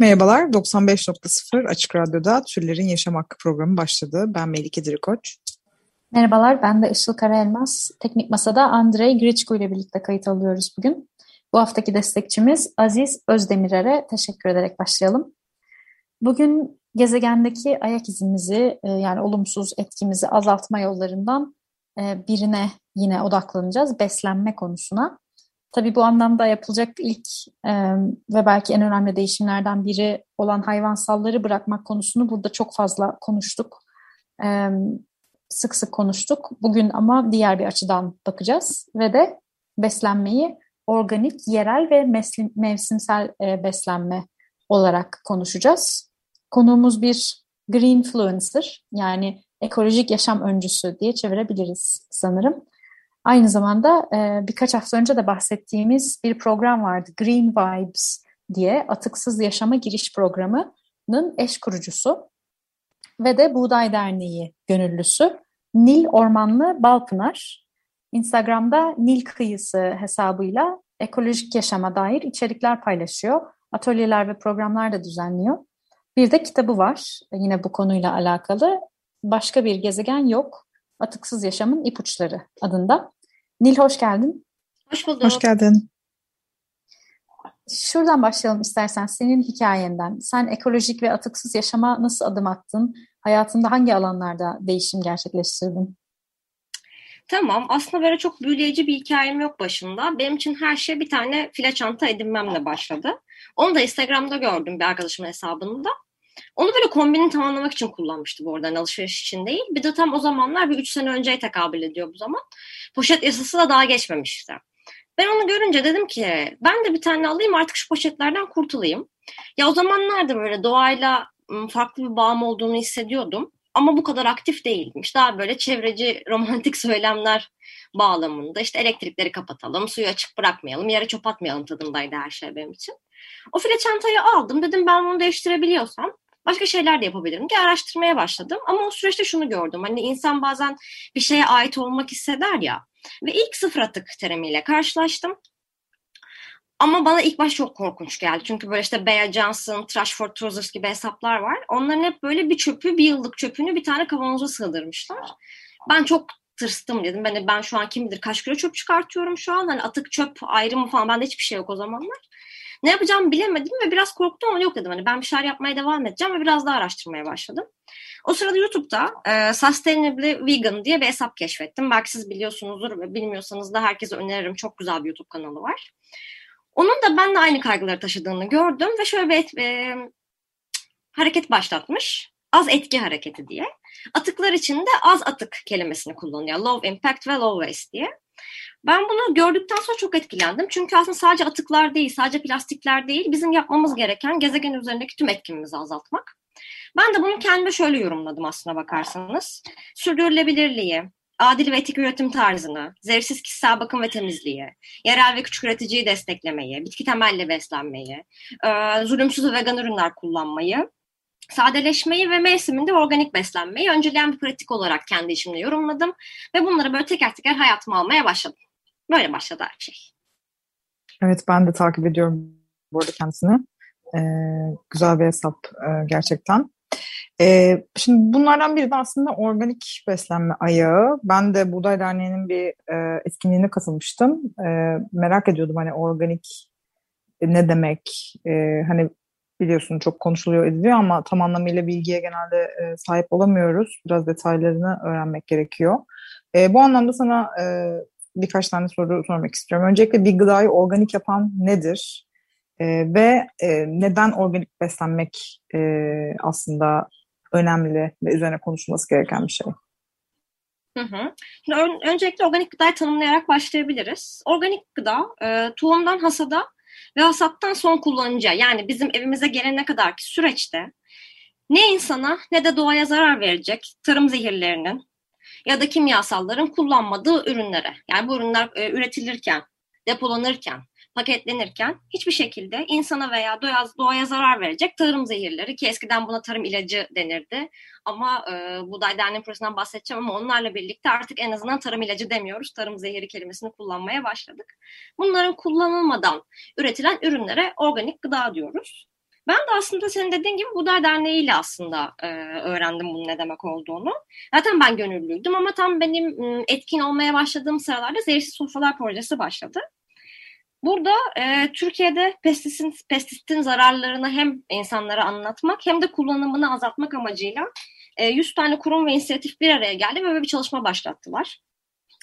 Merhabalar, 95.0 Açık Radyo'da Türlerin Yaşam Hakkı programı başladı. Ben Melike Dirikoç. Merhabalar, ben de Işıl Karaelmaz. Teknik Masa'da Andrei Griçko ile birlikte kayıt alıyoruz bugün. Bu haftaki destekçimiz Aziz Özdemirer'e teşekkür ederek başlayalım. Bugün gezegendeki ayak izimizi e, yani olumsuz etkimizi azaltma yollarından e, birine yine odaklanacağız. Beslenme konusuna. Tabii bu anlamda yapılacak ilk e, ve belki en önemli değişimlerden biri olan hayvansalları bırakmak konusunu burada çok fazla konuştuk. E, sık sık konuştuk. Bugün ama diğer bir açıdan bakacağız ve de beslenmeyi organik, yerel ve meslim, mevsimsel e, beslenme olarak konuşacağız. Konuğumuz bir greenfluencer yani ekolojik yaşam öncüsü diye çevirebiliriz sanırım. Aynı zamanda e, birkaç hafta önce de bahsettiğimiz bir program vardı. Green Vibes diye atıksız yaşama giriş programının eş kurucusu ve de Buğday Derneği gönüllüsü Nil Ormanlı Balpınar. Instagram'da Nil Kıyısı hesabıyla ekolojik yaşama dair içerikler paylaşıyor. Atölyeler ve programlar da düzenliyor. Bir de kitabı var yine bu konuyla alakalı. Başka bir gezegen yok. Atıksız Yaşamın İpuçları adında. Nil hoş geldin. Hoş bulduk. Hoş geldin. Şuradan başlayalım istersen senin hikayenden. Sen ekolojik ve atıksız yaşama nasıl adım attın? Hayatında hangi alanlarda değişim gerçekleştirdin? Tamam. Aslında böyle çok büyüleyici bir hikayem yok başında. Benim için her şey bir tane file çanta edinmemle başladı. Onu da Instagram'da gördüm bir arkadaşımın hesabında. Onu böyle kombini tamamlamak için kullanmıştı bu arada alışveriş için değil. Bir de tam o zamanlar bir üç sene önceye tekabül ediyor bu zaman. Poşet yasası da daha geçmemişti. Ben onu görünce dedim ki ben de bir tane alayım artık şu poşetlerden kurtulayım. Ya o zamanlarda böyle doğayla farklı bir bağım olduğunu hissediyordum. Ama bu kadar aktif değilmiş. Daha böyle çevreci romantik söylemler bağlamında işte elektrikleri kapatalım, suyu açık bırakmayalım, yere çöp atmayalım tadındaydı her şey benim için. O file çantayı aldım. Dedim ben bunu değiştirebiliyorsam başka şeyler de yapabilirim diye araştırmaya başladım. Ama o süreçte şunu gördüm. Hani insan bazen bir şeye ait olmak hisseder ya. Ve ilk sıfır atık terimiyle karşılaştım. Ama bana ilk baş çok korkunç geldi. Çünkü böyle işte Bea Johnson, Trash for Trousers gibi hesaplar var. Onların hep böyle bir çöpü, bir yıllık çöpünü bir tane kavanoza sığdırmışlar. Ben çok tırstım dedim. Ben, ben şu an kim bilir kaç kilo çöp çıkartıyorum şu an. Hani atık çöp ayrımı falan bende hiçbir şey yok o zamanlar. Ne yapacağımı bilemedim ve biraz korktum ama yok dedim. Hani ben bir şeyler yapmaya devam edeceğim ve biraz daha araştırmaya başladım. O sırada YouTube'da e, Sustainably Vegan diye bir hesap keşfettim. Belki siz biliyorsunuzdur ve bilmiyorsanız da herkese öneririm. Çok güzel bir YouTube kanalı var. Onun da benimle aynı kaygıları taşıdığını gördüm ve şöyle bir e, hareket başlatmış. Az etki hareketi diye. Atıklar için de az atık kelimesini kullanıyor. Low impact ve low waste diye. Ben bunu gördükten sonra çok etkilendim. Çünkü aslında sadece atıklar değil, sadece plastikler değil, bizim yapmamız gereken gezegen üzerindeki tüm etkimizi azaltmak. Ben de bunu kendime şöyle yorumladım aslına bakarsanız. Sürdürülebilirliği, adil ve etik üretim tarzını, zevksiz kişisel bakım ve temizliği, yerel ve küçük üreticiyi desteklemeyi, bitki temelli beslenmeyi, zulümsüz vegan ürünler kullanmayı, sadeleşmeyi ve mevsiminde organik beslenmeyi önceleyen bir pratik olarak kendi işimde yorumladım ve bunları böyle teker teker hayatıma almaya başladım. Böyle başladı her şey. Evet ben de takip ediyorum bu arada kendisini. Ee, güzel bir hesap e, gerçekten. Ee, şimdi bunlardan biri de aslında organik beslenme ayağı. Ben de Buğday Derneği'nin bir e, etkinliğine katılmıştım. E, merak ediyordum hani organik ne demek? E, hani biliyorsun çok konuşuluyor ediliyor ama tam anlamıyla bilgiye genelde e, sahip olamıyoruz. Biraz detaylarını öğrenmek gerekiyor. E, bu anlamda sana e, birkaç tane soru sormak istiyorum. Öncelikle bir gıdayı organik yapan nedir? E, ve e, neden organik beslenmek e, aslında önemli ve üzerine konuşulması gereken bir şey? Hı hı. Şimdi öncelikle organik gıdayı tanımlayarak başlayabiliriz. Organik gıda, e, tohumdan hasada ve hasattan son kullanıcıya yani bizim evimize gelene kadarki süreçte ne insana ne de doğaya zarar verecek tarım zehirlerinin ya da kimyasalların kullanmadığı ürünlere yani bu ürünler e, üretilirken, depolanırken, paketlenirken hiçbir şekilde insana veya doğaya, doğaya zarar verecek tarım zehirleri ki eskiden buna tarım ilacı denirdi. Ama e, Buğday Derneği projesinden bahsedeceğim ama onlarla birlikte artık en azından tarım ilacı demiyoruz. Tarım zehiri kelimesini kullanmaya başladık. Bunların kullanılmadan üretilen ürünlere organik gıda diyoruz. Ben de aslında senin dediğin gibi Buğday Derneği ile aslında e, öğrendim bunun ne demek olduğunu. Zaten ben gönüllüydüm ama tam benim etkin olmaya başladığım sıralarda Zehirsiz Sofralar Projesi başladı. Burada e, Türkiye'de pestisin, pestisitin zararlarını hem insanlara anlatmak hem de kullanımını azaltmak amacıyla e, 100 tane kurum ve inisiyatif bir araya geldi ve bir çalışma başlattılar.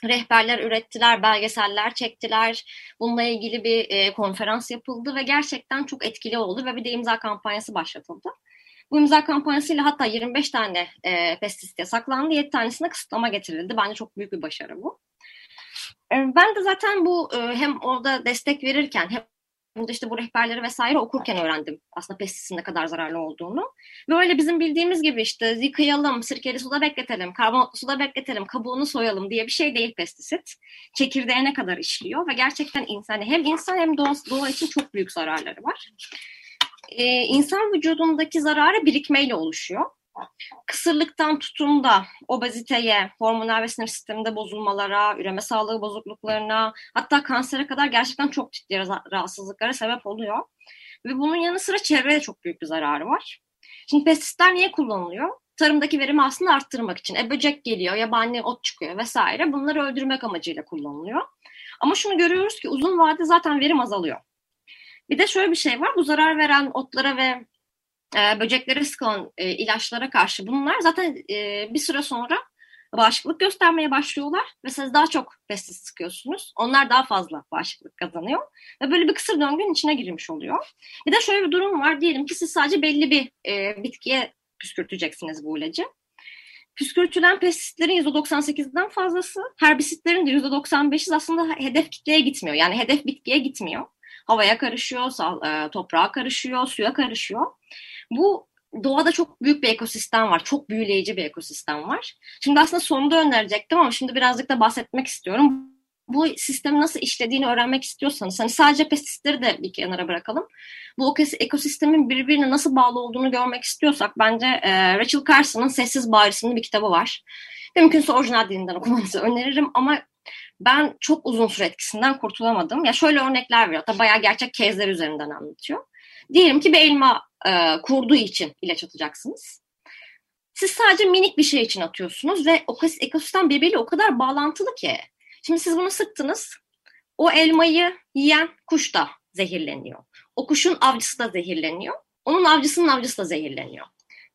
Rehberler ürettiler, belgeseller çektiler. Bununla ilgili bir e, konferans yapıldı ve gerçekten çok etkili oldu ve bir de imza kampanyası başlatıldı. Bu imza kampanyasıyla hatta 25 tane e, pestisit yasaklandı, 7 tanesine kısıtlama getirildi. Bence çok büyük bir başarı bu. E, ben de zaten bu e, hem orada destek verirken hem de işte bu rehberleri vesaire okurken öğrendim aslında pestisitin ne kadar zararlı olduğunu. Böyle bizim bildiğimiz gibi işte yıkayalım, sirkeli suda bekletelim, karbonatlı suda bekletelim, kabuğunu soyalım diye bir şey değil pestisit. Çekirdeğine kadar işliyor ve gerçekten insan hem insan hem doğa, doğa için çok büyük zararları var. Ee, insan vücudundaki zararı birikmeyle oluşuyor kısırlıktan tutun da obeziteye, hormonal ve sinir sisteminde bozulmalara, üreme sağlığı bozukluklarına, hatta kansere kadar gerçekten çok ciddi rahatsızlıklara sebep oluyor. Ve bunun yanı sıra çevreye çok büyük bir zararı var. Şimdi pestisitler niye kullanılıyor? Tarımdaki verimi aslında arttırmak için. E böcek geliyor, yabani ot çıkıyor vesaire. Bunları öldürmek amacıyla kullanılıyor. Ama şunu görüyoruz ki uzun vadede zaten verim azalıyor. Bir de şöyle bir şey var. Bu zarar veren otlara ve e, böceklere sıkılan e, ilaçlara karşı bunlar zaten e, bir süre sonra bağışıklık göstermeye başlıyorlar ve siz daha çok pestisit sıkıyorsunuz. Onlar daha fazla bağışıklık kazanıyor ve böyle bir kısır döngünün içine girmiş oluyor. Bir de şöyle bir durum var. Diyelim ki siz sadece belli bir e, bitkiye püskürteceksiniz bu ilacı. Püskürtülen pestisitlerin %98'den fazlası, herbisitlerin de %95'i aslında hedef kitleye gitmiyor. Yani hedef bitkiye gitmiyor. Havaya karışıyor, e, toprağa karışıyor, suya karışıyor. Bu doğada çok büyük bir ekosistem var. Çok büyüleyici bir ekosistem var. Şimdi aslında sonunda önerecektim ama şimdi birazcık da bahsetmek istiyorum. Bu sistemin nasıl işlediğini öğrenmek istiyorsanız, hani sadece pestisitleri de bir kenara bırakalım. Bu ekosistemin birbirine nasıl bağlı olduğunu görmek istiyorsak bence e, Rachel Carson'ın Sessiz Bağır bir kitabı var. Mümkünse orijinal dilinden okumanızı öneririm ama ben çok uzun süre etkisinden kurtulamadım. Ya şöyle örnekler veriyor. Hatta bayağı gerçek kezler üzerinden anlatıyor. Diyelim ki bir elma e, kurduğu için ilaç atacaksınız. Siz sadece minik bir şey için atıyorsunuz ve o ekosistem birbiriyle o kadar bağlantılı ki. Şimdi siz bunu sıktınız. O elmayı yiyen kuş da zehirleniyor. O kuşun avcısı da zehirleniyor. Onun avcısının avcısı da zehirleniyor.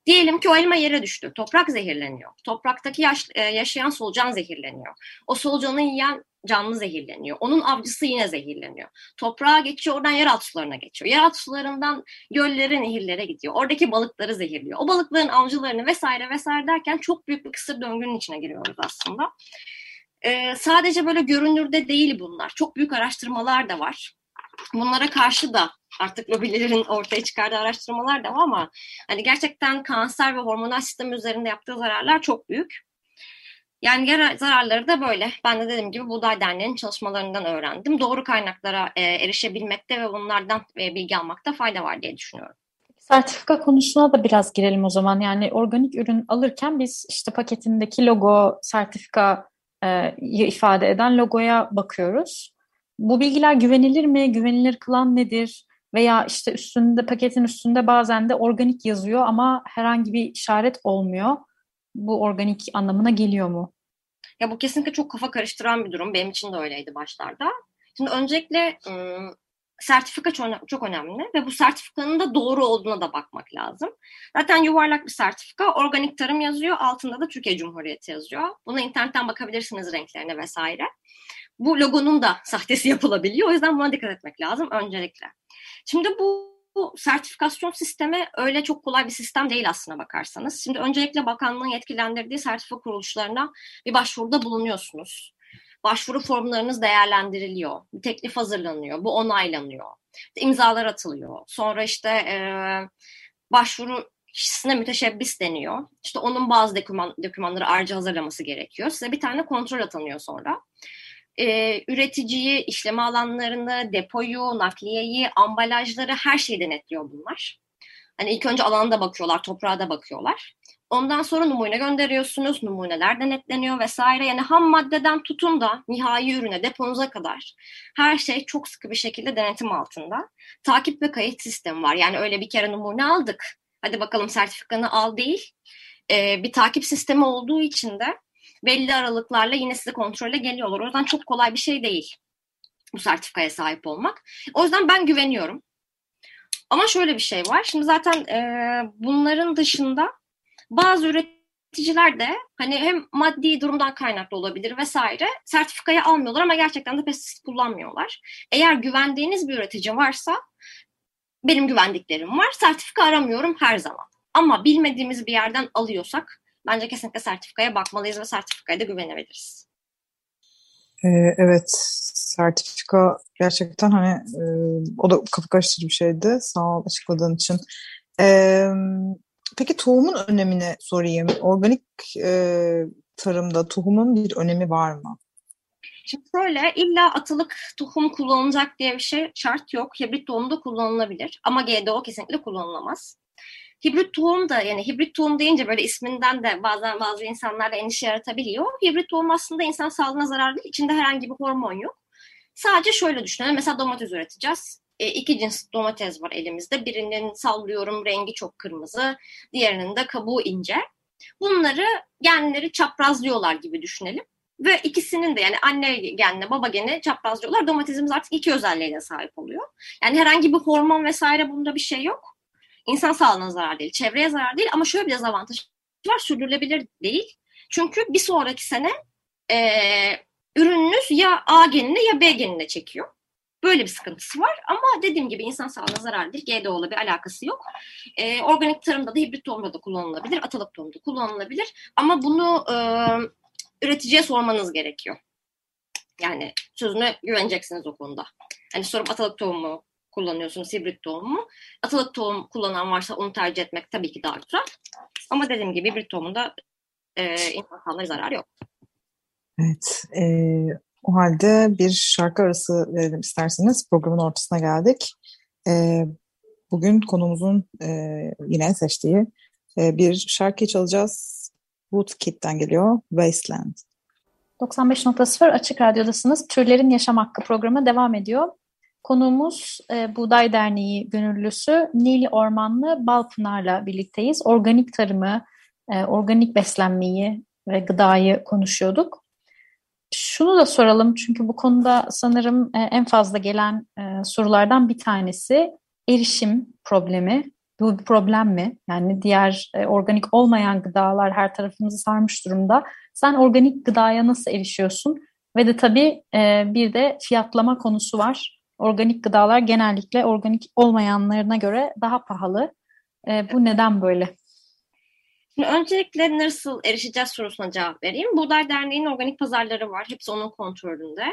Diyelim ki o elma yere düştü. Toprak zehirleniyor. Topraktaki yaş, e, yaşayan solucan zehirleniyor. O solucanı yiyen canlı zehirleniyor. Onun avcısı yine zehirleniyor. Toprağa geçiyor, oradan yeraltı sularına geçiyor. Yeraltı sularından göllere, nehirlere gidiyor. Oradaki balıkları zehirliyor. O balıkların avcılarını vesaire vesaire derken çok büyük bir kısır döngünün içine giriyoruz aslında. Ee, sadece böyle görünürde değil bunlar. Çok büyük araştırmalar da var. Bunlara karşı da artık lobilerin ortaya çıkardığı araştırmalar da var ama hani gerçekten kanser ve hormonal sistem üzerinde yaptığı zararlar çok büyük. Yani zararları da böyle. Ben de dediğim gibi Buğday Derneği'nin çalışmalarından öğrendim. Doğru kaynaklara e, erişebilmekte ve bunlardan e, bilgi almakta fayda var diye düşünüyorum. Sertifika konusuna da biraz girelim o zaman. Yani organik ürün alırken biz işte paketindeki logo, sertifika e, ifade eden logoya bakıyoruz. Bu bilgiler güvenilir mi? Güvenilir kılan nedir? Veya işte üstünde paketin üstünde bazen de organik yazıyor ama herhangi bir işaret olmuyor bu organik anlamına geliyor mu? Ya bu kesinlikle çok kafa karıştıran bir durum. Benim için de öyleydi başlarda. Şimdi öncelikle sertifika çok, önemli ve bu sertifikanın da doğru olduğuna da bakmak lazım. Zaten yuvarlak bir sertifika, organik tarım yazıyor, altında da Türkiye Cumhuriyeti yazıyor. Buna internetten bakabilirsiniz renklerine vesaire. Bu logonun da sahtesi yapılabiliyor. O yüzden buna dikkat etmek lazım öncelikle. Şimdi bu bu sertifikasyon sistemi öyle çok kolay bir sistem değil aslına bakarsanız. Şimdi öncelikle bakanlığın yetkilendirdiği sertifika kuruluşlarına bir başvuruda bulunuyorsunuz. Başvuru formlarınız değerlendiriliyor. Bir teklif hazırlanıyor. Bu onaylanıyor. İmzalar atılıyor. Sonra işte e, başvuru kişisine müteşebbis deniyor. İşte onun bazı doküman, dokümanları ayrıca hazırlaması gerekiyor. Size bir tane kontrol atanıyor sonra. Ee, üreticiyi, işleme alanlarını, depoyu, nakliyeyi, ambalajları her şeyi denetliyor bunlar. Hani ilk önce alanda bakıyorlar, toprağa da bakıyorlar. Ondan sonra numune gönderiyorsunuz, numuneler denetleniyor vesaire. Yani ham maddeden tutun da nihai ürüne, deponuza kadar her şey çok sıkı bir şekilde denetim altında. Takip ve kayıt sistemi var. Yani öyle bir kere numune aldık, hadi bakalım sertifikanı al değil. Ee, bir takip sistemi olduğu için de belli aralıklarla yine size kontrole geliyorlar. O yüzden çok kolay bir şey değil bu sertifikaya sahip olmak. O yüzden ben güveniyorum. Ama şöyle bir şey var. Şimdi zaten e, bunların dışında bazı üreticiler de hani hem maddi durumdan kaynaklı olabilir vesaire sertifikayı almıyorlar ama gerçekten de pestisit kullanmıyorlar. Eğer güvendiğiniz bir üretici varsa benim güvendiklerim var. Sertifika aramıyorum her zaman. Ama bilmediğimiz bir yerden alıyorsak bence kesinlikle sertifikaya bakmalıyız ve sertifikaya da güvenebiliriz. Ee, evet, sertifika gerçekten hani e, o da kapı karıştırıcı bir şeydi. Sağ ol açıkladığın için. Ee, peki tohumun önemini sorayım. Organik e, tarımda tohumun bir önemi var mı? Şimdi şöyle illa atılık tohum kullanılacak diye bir şey şart yok. Hibrit tohum da kullanılabilir ama GDO kesinlikle kullanılamaz. Hibrit tohum da yani hibrit tohum deyince böyle isminden de bazen bazı insanlarda endişe yaratabiliyor. Hibrit tohum aslında insan sağlığına zarar değil. İçinde herhangi bir hormon yok. Sadece şöyle düşünelim. Mesela domates üreteceğiz. E, iki cins domates var elimizde. Birinin sallıyorum rengi çok kırmızı. Diğerinin de kabuğu ince. Bunları genleri çaprazlıyorlar gibi düşünelim. Ve ikisinin de yani anne genle baba geni çaprazlıyorlar. Domatesimiz artık iki özelliğine sahip oluyor. Yani herhangi bir hormon vesaire bunda bir şey yok. İnsan sağlığına zarar değil, çevreye zarar değil ama şöyle bir dezavantaj var sürdürülebilir değil. Çünkü bir sonraki sene e, ürününüz ya A genine ya B genine çekiyor. Böyle bir sıkıntısı var ama dediğim gibi insan sağlığına zarar değil. GDO'la bir alakası yok. E, organik tarımda da hibrit tohumda da kullanılabilir, atalık tohumda kullanılabilir. Ama bunu e, üreticiye sormanız gerekiyor. Yani sözüne güveneceksiniz o konuda. Hani sorup atalık tohumu kullanıyorsunuz, hibrit tohumu. Atalık tohum kullanan varsa onu tercih etmek tabii ki daha güzel. Ama dediğim gibi hibrit tohumunda e, insanlara zarar yok. Evet. E, o halde bir şarkı arası verelim isterseniz. Programın ortasına geldik. E, bugün konumuzun e, yine seçtiği e, bir şarkı çalacağız. Woodkid'den geliyor. Wasteland. 95.0 Açık Radyo'dasınız. Türlerin Yaşam Hakkı programı devam ediyor. Konuğumuz e, Buğday Derneği gönüllüsü Nili Ormanlı Balpınar'la birlikteyiz. Organik tarımı, e, organik beslenmeyi ve gıdayı konuşuyorduk. Şunu da soralım çünkü bu konuda sanırım e, en fazla gelen e, sorulardan bir tanesi erişim problemi. Bu bir problem mi? Yani diğer e, organik olmayan gıdalar her tarafımızı sarmış durumda. Sen organik gıdaya nasıl erişiyorsun? Ve de tabii e, bir de fiyatlama konusu var. Organik gıdalar genellikle organik olmayanlarına göre daha pahalı. E, bu neden böyle? Şimdi öncelikle nasıl erişeceğiz sorusuna cevap vereyim. Buğday Derneği'nin organik pazarları var. Hepsi onun kontrolünde.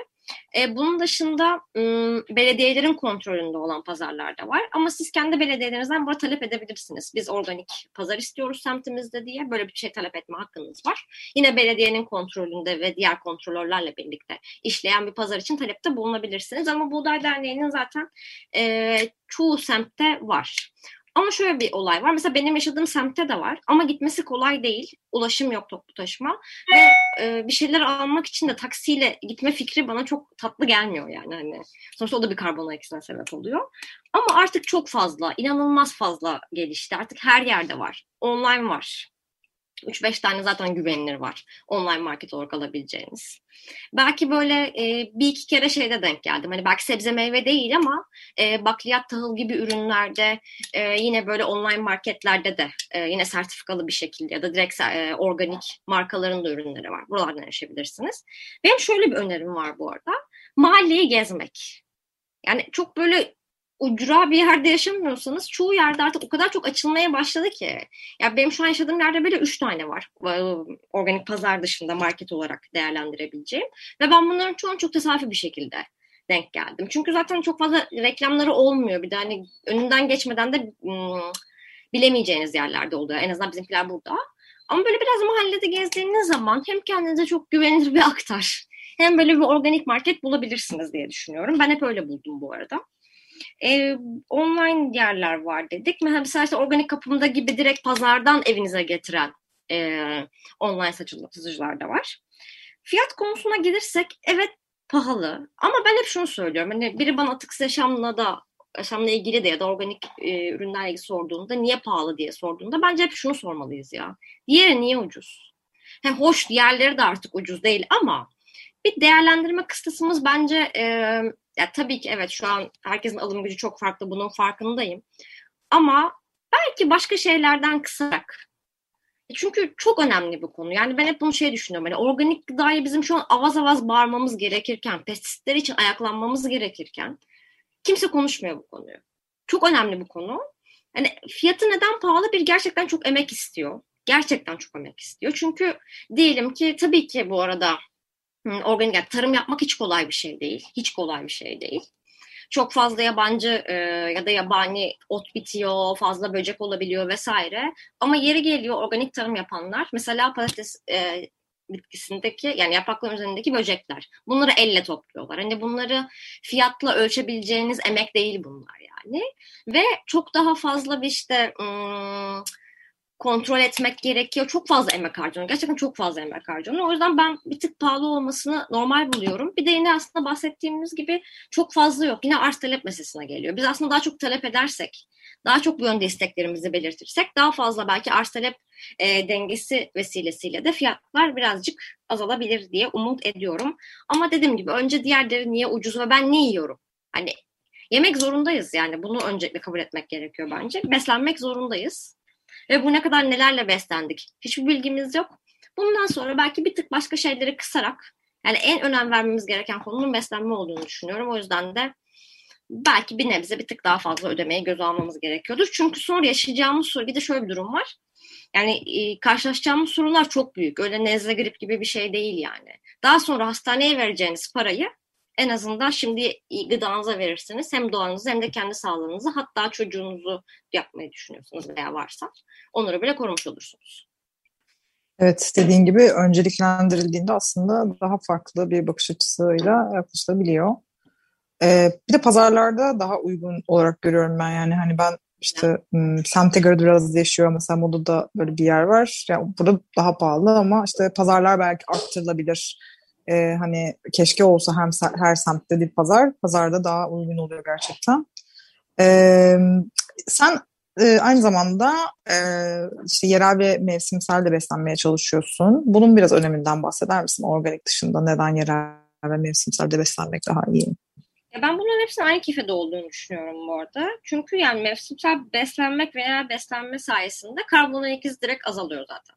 E, bunun dışında ım, belediyelerin kontrolünde olan pazarlar da var. Ama siz kendi belediyelerinizden bunu talep edebilirsiniz. Biz organik pazar istiyoruz semtimizde diye böyle bir şey talep etme hakkınız var. Yine belediyenin kontrolünde ve diğer kontrolörlerle birlikte işleyen bir pazar için talepte bulunabilirsiniz. Ama Buğday Derneği'nin zaten e, çoğu semtte var. Ama şöyle bir olay var. Mesela benim yaşadığım semtte de var. Ama gitmesi kolay değil. Ulaşım yok toplu taşıma. Ve e, bir şeyler almak için de taksiyle gitme fikri bana çok tatlı gelmiyor yani. Hani, sonuçta o da bir karbon ayak sebep oluyor. Ama artık çok fazla, inanılmaz fazla gelişti. Artık her yerde var. Online var. 3-5 tane zaten güvenilir var. Online market olarak alabileceğiniz. Belki böyle e, bir iki kere şeyde denk geldim. Hani belki sebze meyve değil ama e, bakliyat tahıl gibi ürünlerde e, yine böyle online marketlerde de e, yine sertifikalı bir şekilde ya da direkt e, organik markaların da ürünleri var. Buralardan erişebilirsiniz. Benim şöyle bir önerim var bu arada. Mahalleyi gezmek. Yani çok böyle ucra bir yerde yaşamıyorsanız çoğu yerde artık o kadar çok açılmaya başladı ki. Ya benim şu an yaşadığım yerde böyle üç tane var. Organik pazar dışında market olarak değerlendirebileceğim. Ve ben bunların çoğunu çok tesadüfi bir şekilde denk geldim. Çünkü zaten çok fazla reklamları olmuyor. Bir de hani önünden geçmeden de bilemeyeceğiniz yerlerde oluyor. En azından bizimkiler burada. Ama böyle biraz mahallede gezdiğiniz zaman hem kendinize çok güvenilir bir aktar hem böyle bir organik market bulabilirsiniz diye düşünüyorum. Ben hep öyle buldum bu arada. Ee, online yerler var dedik. Mesela işte organik kapımda gibi direkt pazardan evinize getiren e, online satıcılar da var. Fiyat konusuna gelirsek evet pahalı ama ben hep şunu söylüyorum. Hani biri bana atıksız yaşamla da yaşamla ilgili de ya da organik e, ürünlerle ilgili sorduğunda niye pahalı diye sorduğunda bence hep şunu sormalıyız ya. Diğeri niye ucuz? Hem hoş diğerleri de artık ucuz değil ama bir değerlendirme kıstasımız bence e, ya tabii ki evet şu an herkesin alım gücü çok farklı bunun farkındayım. Ama belki başka şeylerden kısarak e, çünkü çok önemli bu konu. Yani ben hep bunu şey düşünüyorum. Hani organik gıdayı bizim şu an avaz avaz bağırmamız gerekirken, pestisitler için ayaklanmamız gerekirken kimse konuşmuyor bu konuyu. Çok önemli bu konu. Hani fiyatı neden pahalı? Bir gerçekten çok emek istiyor. Gerçekten çok emek istiyor. Çünkü diyelim ki tabii ki bu arada organik yani tarım yapmak hiç kolay bir şey değil. Hiç kolay bir şey değil. Çok fazla yabancı e, ya da yabani ot bitiyor, fazla böcek olabiliyor vesaire. Ama yeri geliyor organik tarım yapanlar. Mesela patates e, bitkisindeki yani yaprakların üzerindeki böcekler. Bunları elle topluyorlar. Hani bunları fiyatla ölçebileceğiniz emek değil bunlar yani. Ve çok daha fazla bir işte ım, kontrol etmek gerekiyor. Çok fazla emek harcanıyor. Gerçekten çok fazla emek harcanıyor. O yüzden ben bir tık pahalı olmasını normal buluyorum. Bir de yine aslında bahsettiğimiz gibi çok fazla yok. Yine arz talep meselesine geliyor. Biz aslında daha çok talep edersek, daha çok bu yönde isteklerimizi belirtirsek daha fazla belki arz talep e, dengesi vesilesiyle de fiyatlar birazcık azalabilir diye umut ediyorum. Ama dediğim gibi önce diğerleri niye ucuz ve ben ne yiyorum? Hani yemek zorundayız yani bunu öncelikle kabul etmek gerekiyor bence. Beslenmek zorundayız. Ve bu ne kadar nelerle beslendik. Hiçbir bilgimiz yok. Bundan sonra belki bir tık başka şeyleri kısarak yani en önem vermemiz gereken konunun beslenme olduğunu düşünüyorum. O yüzden de belki bir nebze bir tık daha fazla ödemeyi göz almamız gerekiyordur. Çünkü sonra yaşayacağımız soru bir de şöyle bir durum var. Yani e, karşılaşacağımız sorunlar çok büyük. Öyle nezle grip gibi bir şey değil yani. Daha sonra hastaneye vereceğiniz parayı en azından şimdi gıdanıza verirsiniz. Hem doğanızı hem de kendi sağlığınızı hatta çocuğunuzu yapmayı düşünüyorsunuz veya varsa onları bile korumuş olursunuz. Evet dediğin gibi önceliklendirildiğinde aslında daha farklı bir bakış açısıyla yaklaşılabiliyor. Ee, bir de pazarlarda daha uygun olarak görüyorum ben yani hani ben işte semte göre biraz değişiyor. Mesela Moda'da böyle bir yer var. Yani burada daha pahalı ama işte pazarlar belki arttırılabilir e, hani keşke olsa hem her semtte bir pazar, pazarda daha uygun oluyor gerçekten. E, sen e, aynı zamanda e, işte yerel ve mevsimsel de beslenmeye çalışıyorsun. Bunun biraz öneminden bahseder misin? Organik dışında neden yerel ve mevsimsel de beslenmek daha iyi? ben bunların hepsinin aynı kefede olduğunu düşünüyorum bu arada. Çünkü yani mevsimsel beslenmek veya beslenme sayesinde karbonhidrat ikizi direkt azalıyor zaten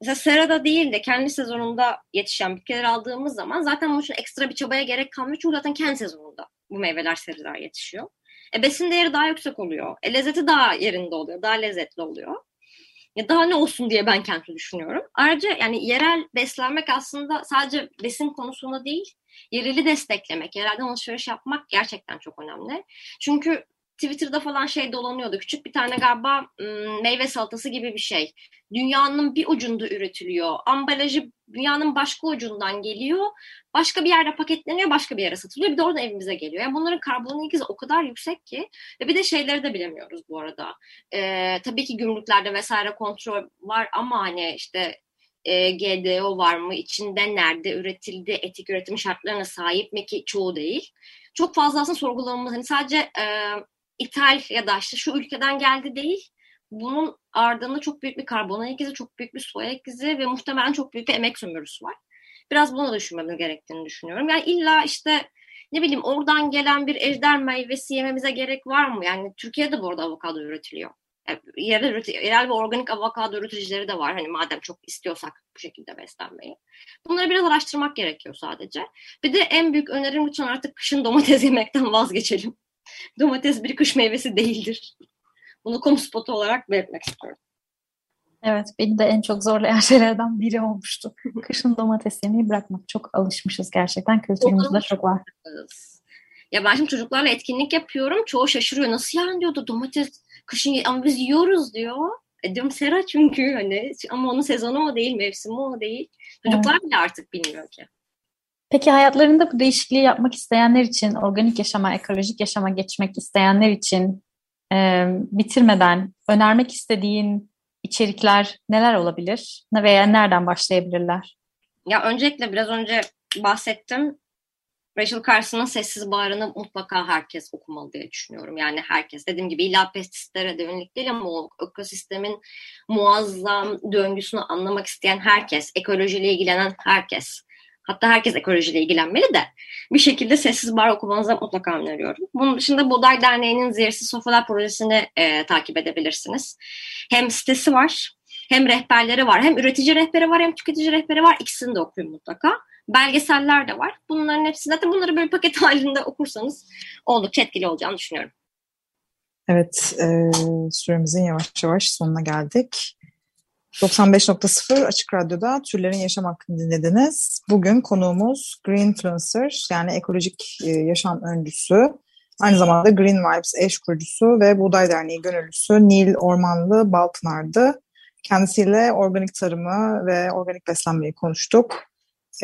mesela serada değil de kendi sezonunda yetişen bitkiler aldığımız zaman zaten bunun için ekstra bir çabaya gerek kalmıyor. Çünkü zaten kendi sezonunda bu meyveler sebzeler yetişiyor. E besin değeri daha yüksek oluyor. E lezzeti daha yerinde oluyor. Daha lezzetli oluyor. Ya daha ne olsun diye ben kendi düşünüyorum. Ayrıca yani yerel beslenmek aslında sadece besin konusunda değil, yereli desteklemek, yerelden alışveriş yapmak gerçekten çok önemli. Çünkü Twitter'da falan şey dolanıyordu. Küçük bir tane galiba meyve salatası gibi bir şey. Dünyanın bir ucunda üretiliyor. Ambalajı dünyanın başka ucundan geliyor. Başka bir yerde paketleniyor, başka bir yere satılıyor. Bir de oradan evimize geliyor. Yani bunların karbon ilgisi o kadar yüksek ki. Ve bir de şeyleri de bilemiyoruz bu arada. Ee, tabii ki gümrüklerde vesaire kontrol var ama hani işte e, GDO var mı? İçinde nerede üretildi? Etik üretim şartlarına sahip mi ki? Çoğu değil. Çok fazla aslında sorgulamamız. Hani sadece e, ithal ya da işte şu ülkeden geldi değil. Bunun ardında çok büyük bir karbon ayak izi, çok büyük bir su ayak izi ve muhtemelen çok büyük bir emek sömürüsü var. Biraz bunu düşünmemiz gerektiğini düşünüyorum. Yani illa işte ne bileyim oradan gelen bir ejder meyvesi yememize gerek var mı? Yani Türkiye'de bu arada avokado üretiliyor. Yani yerel, yerel ve organik avokado üreticileri de var. Hani madem çok istiyorsak bu şekilde beslenmeyi. Bunları biraz araştırmak gerekiyor sadece. Bir de en büyük önerim lütfen artık kışın domates yemekten vazgeçelim. Domates bir kış meyvesi değildir. Bunu kamu spotu olarak belirtmek istiyorum. Evet, beni de en çok zorlayan şeylerden biri olmuştu. Kışın domates yemeyi bırakmak. Çok alışmışız gerçekten. Kültürümüzde çok var. Ya ben şimdi çocuklarla etkinlik yapıyorum. Çoğu şaşırıyor. Nasıl yani diyordu domates kışın ama biz yiyoruz diyor. E diyorum sera çünkü hani ama onun sezonu o değil, mevsimi o değil. Çocuklar evet. bile artık bilmiyor ki. Peki hayatlarında bu değişikliği yapmak isteyenler için, organik yaşama, ekolojik yaşama geçmek isteyenler için e, bitirmeden önermek istediğin içerikler neler olabilir veya nereden başlayabilirler? Ya öncelikle biraz önce bahsettim. Rachel Carson'ın Sessiz Bağrı'nı mutlaka herkes okumalı diye düşünüyorum. Yani herkes. Dediğim gibi illa pestisitlere dönük değil ama o ekosistemin muazzam döngüsünü anlamak isteyen herkes, ekolojiyle ilgilenen herkes Hatta herkes ekolojiyle ilgilenmeli de bir şekilde sessiz bar okumanızı mutlaka öneriyorum. Bunun dışında Buğday Derneği'nin Zehirsiz Sofralar projesini e, takip edebilirsiniz. Hem sitesi var, hem rehberleri var, hem üretici rehberi var, hem tüketici rehberi var. İkisini de okuyun mutlaka. Belgeseller de var. Bunların hepsi zaten bunları böyle paket halinde okursanız oldukça etkili olacağını düşünüyorum. Evet, e, süremizin yavaş yavaş sonuna geldik. 95.0 Açık Radyo'da Türlerin Yaşam Hakkını dinlediniz. Bugün konuğumuz Green Influencer yani ekolojik e, yaşam öncüsü. Aynı zamanda Green Vibes eş kurucusu ve Buğday Derneği gönüllüsü Nil Ormanlı Balpınar'dı. Kendisiyle organik tarımı ve organik beslenmeyi konuştuk.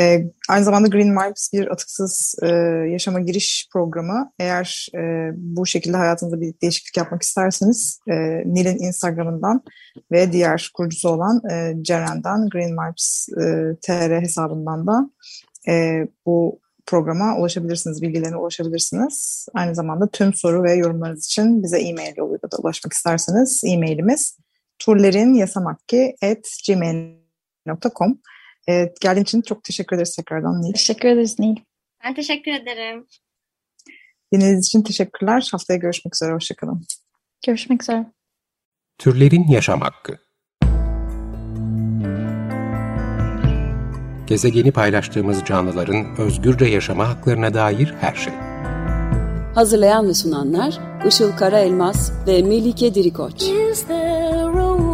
E, aynı zamanda Green Vibes bir atıksız e, yaşama giriş programı. Eğer e, bu şekilde hayatınızda bir değişiklik yapmak isterseniz e, Nil'in Instagram'ından ve diğer kurucusu olan e, Ceren'den Green Vibes e, TR hesabından da e, bu programa ulaşabilirsiniz, bilgilerine ulaşabilirsiniz. Aynı zamanda tüm soru ve yorumlarınız için bize e-mail yoluyla da ulaşmak isterseniz e-mailimiz turlerinyasamakki.gmail.com Evet, geldiğin için çok teşekkür ederiz tekrardan Nil. Teşekkür ederiz Nil. Ben teşekkür ederim. Dinlediğiniz için teşekkürler. Haftaya görüşmek üzere. Hoşçakalın. Görüşmek üzere. Türlerin Yaşam Hakkı Gezegeni paylaştığımız canlıların özgürce yaşama haklarına dair her şey. Hazırlayan ve sunanlar Işıl Karaelmaz ve Melike Dirikoç. Is there a